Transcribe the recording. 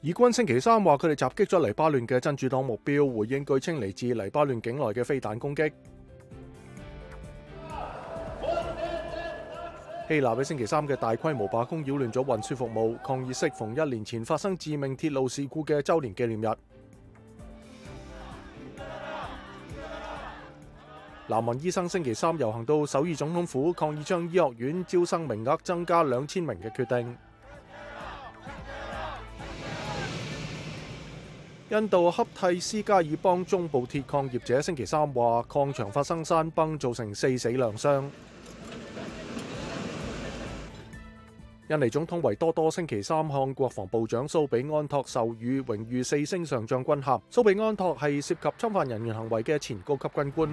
以军星期三话佢哋袭击咗黎巴嫩嘅真主党目标，回应据称嚟自黎巴嫩境内嘅飞弹攻击。希腊喺星期三嘅大规模罢工扰乱咗运输服务，抗议适逢一年前发生致命铁路事故嘅周年纪念日。南韩医生星期三游行到首尔总统府，抗议将医学院招生名额增加两千名嘅决定。印度恰蒂斯加尔邦中部铁矿业者星期三话，矿场发生山崩，造成四死两伤。印尼总统维多多星期三向国防部长苏比安托授予荣誉四星上将军衔。苏比安托系涉及侵犯人员行为嘅前高级军官。